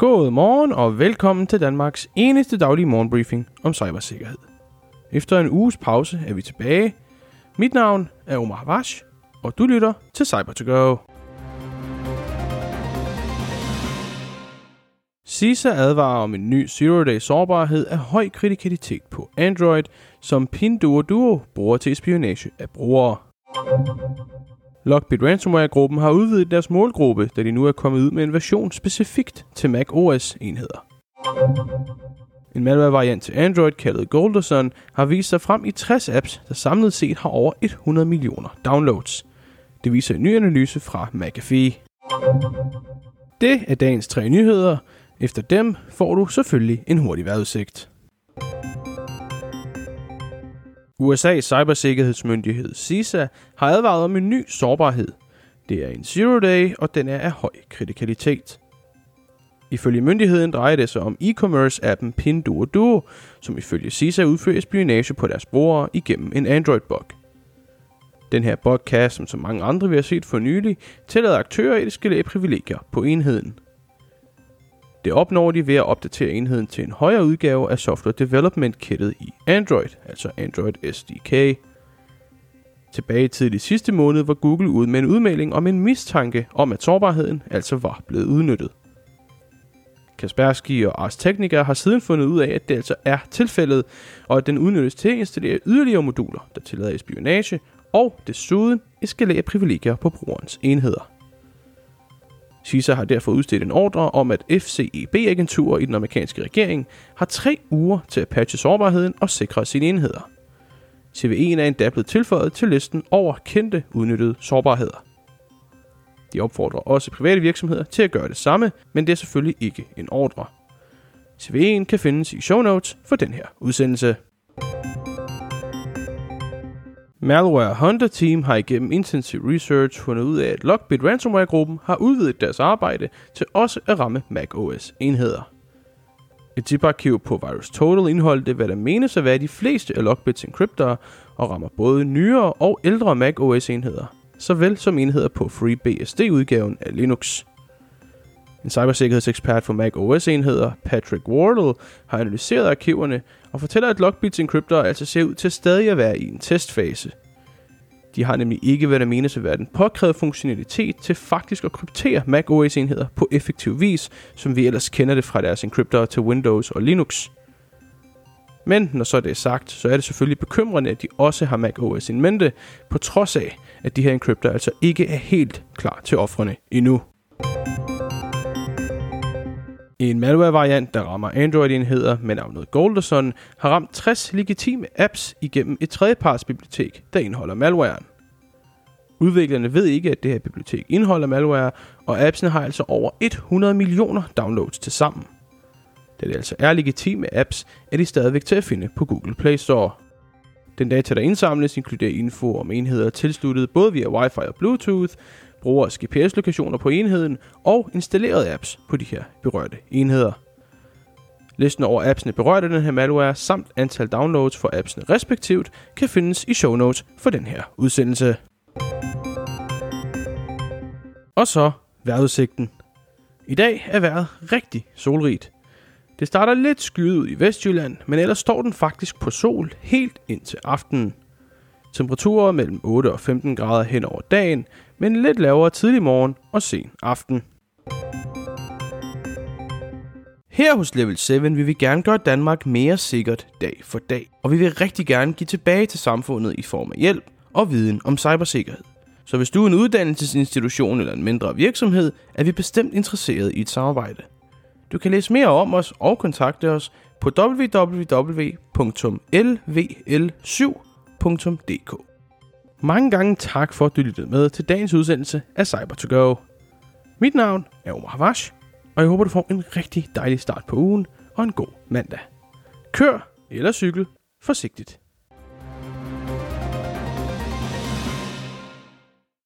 God morgen og velkommen til Danmarks eneste daglige morgenbriefing om cybersikkerhed. Efter en uges pause er vi tilbage. Mit navn er Omar Havash, og du lytter til cyber to go CISA advarer om en ny zero-day sårbarhed af høj kritikalitet på Android, som Pinduoduo bruger til spionage af brugere. Lockbit Ransomware-gruppen har udvidet deres målgruppe, da de nu er kommet ud med en version specifikt til Mac OS-enheder. En malware-variant til Android kaldet Golderson har vist sig frem i 60 apps, der samlet set har over 100 millioner downloads. Det viser en ny analyse fra McAfee. Det er dagens tre nyheder. Efter dem får du selvfølgelig en hurtig vejrudsigt. USA's cybersikkerhedsmyndighed CISA har advaret om en ny sårbarhed. Det er en zero day, og den er af høj kritikalitet. Ifølge myndigheden drejer det sig om e-commerce-appen Pinduoduo, som ifølge CISA udfører spionage på deres brugere igennem en Android-bug. Den her bug kan, som så mange andre vi har set for nylig, tillade aktører at skalere privilegier på enheden. Det opnår de ved at opdatere enheden til en højere udgave af Software Development Kittet i Android, altså Android SDK. Tilbage til tidlig sidste måned var Google ude med en udmelding om en mistanke om, at sårbarheden altså var blevet udnyttet. Kaspersky og Ars Technica har siden fundet ud af, at det altså er tilfældet, og at den udnyttes til at installere yderligere moduler, der tillader espionage, og desuden eskalere privilegier på brugerens enheder. CISA har derfor udstedt en ordre om, at FCEB-agenturer i den amerikanske regering har tre uger til at patche sårbarheden og sikre sine enheder. CVE'en er endda blevet tilføjet til listen over kendte udnyttede sårbarheder. De opfordrer også private virksomheder til at gøre det samme, men det er selvfølgelig ikke en ordre. CVE'en kan findes i show notes for den her udsendelse. Malware Hunter Team har igennem intensiv research fundet ud af, at Lockbit Ransomware-gruppen har udvidet deres arbejde til også at ramme macOS-enheder. Et ziparkiv på VirusTotal indeholdte, hvad der menes at være de fleste af Lockbits encryptorer og rammer både nyere og ældre macOS-enheder, såvel som enheder på FreeBSD-udgaven af Linux. En cybersikkerhedsekspert for Mac OS enheder, Patrick Wardle, har analyseret arkiverne og fortæller, at Lockbits encryptor altså ser ud til stadig at være i en testfase. De har nemlig ikke, hvad der menes at være den påkrævede funktionalitet til faktisk at kryptere Mac OS enheder på effektiv vis, som vi ellers kender det fra deres encryptor til Windows og Linux. Men når så det er sagt, så er det selvfølgelig bekymrende, at de også har Mac OS in mente, på trods af, at de her encryptor altså ikke er helt klar til offrene endnu. En malware-variant, der rammer Android-enheder med navnet Golderson, har ramt 60 legitime apps igennem et tredjepartsbibliotek, der indeholder malwaren. Udviklerne ved ikke, at det her bibliotek indeholder malware, og appsene har altså over 100 millioner downloads til sammen. Da det altså er legitime apps, er de stadigvæk til at finde på Google Play Store. Den data, der indsamles, inkluderer info om enheder tilsluttet både via Wi-Fi og Bluetooth, brugers GPS-lokationer på enheden og installerede apps på de her berørte enheder. Listen over appsene berørt af den her malware, samt antal downloads for appsene respektivt, kan findes i show notes for den her udsendelse. Og så vejrudsigten. I dag er vejret rigtig solrigt. Det starter lidt skyet ud i Vestjylland, men ellers står den faktisk på sol helt ind til aftenen. Temperaturer mellem 8 og 15 grader hen over dagen, men lidt lavere tidlig morgen og sen aften. Her hos Level 7 vil vi gerne gøre Danmark mere sikkert dag for dag, og vi vil rigtig gerne give tilbage til samfundet i form af hjælp og viden om cybersikkerhed. Så hvis du er en uddannelsesinstitution eller en mindre virksomhed, er vi bestemt interesseret i et samarbejde. Du kan læse mere om os og kontakte os på www.lvl7.dk. Mange gange tak for, at du lyttede med til dagens udsendelse af cyber to go Mit navn er Omar Havash, og jeg håber, du får en rigtig dejlig start på ugen og en god mandag. Kør eller cykel forsigtigt.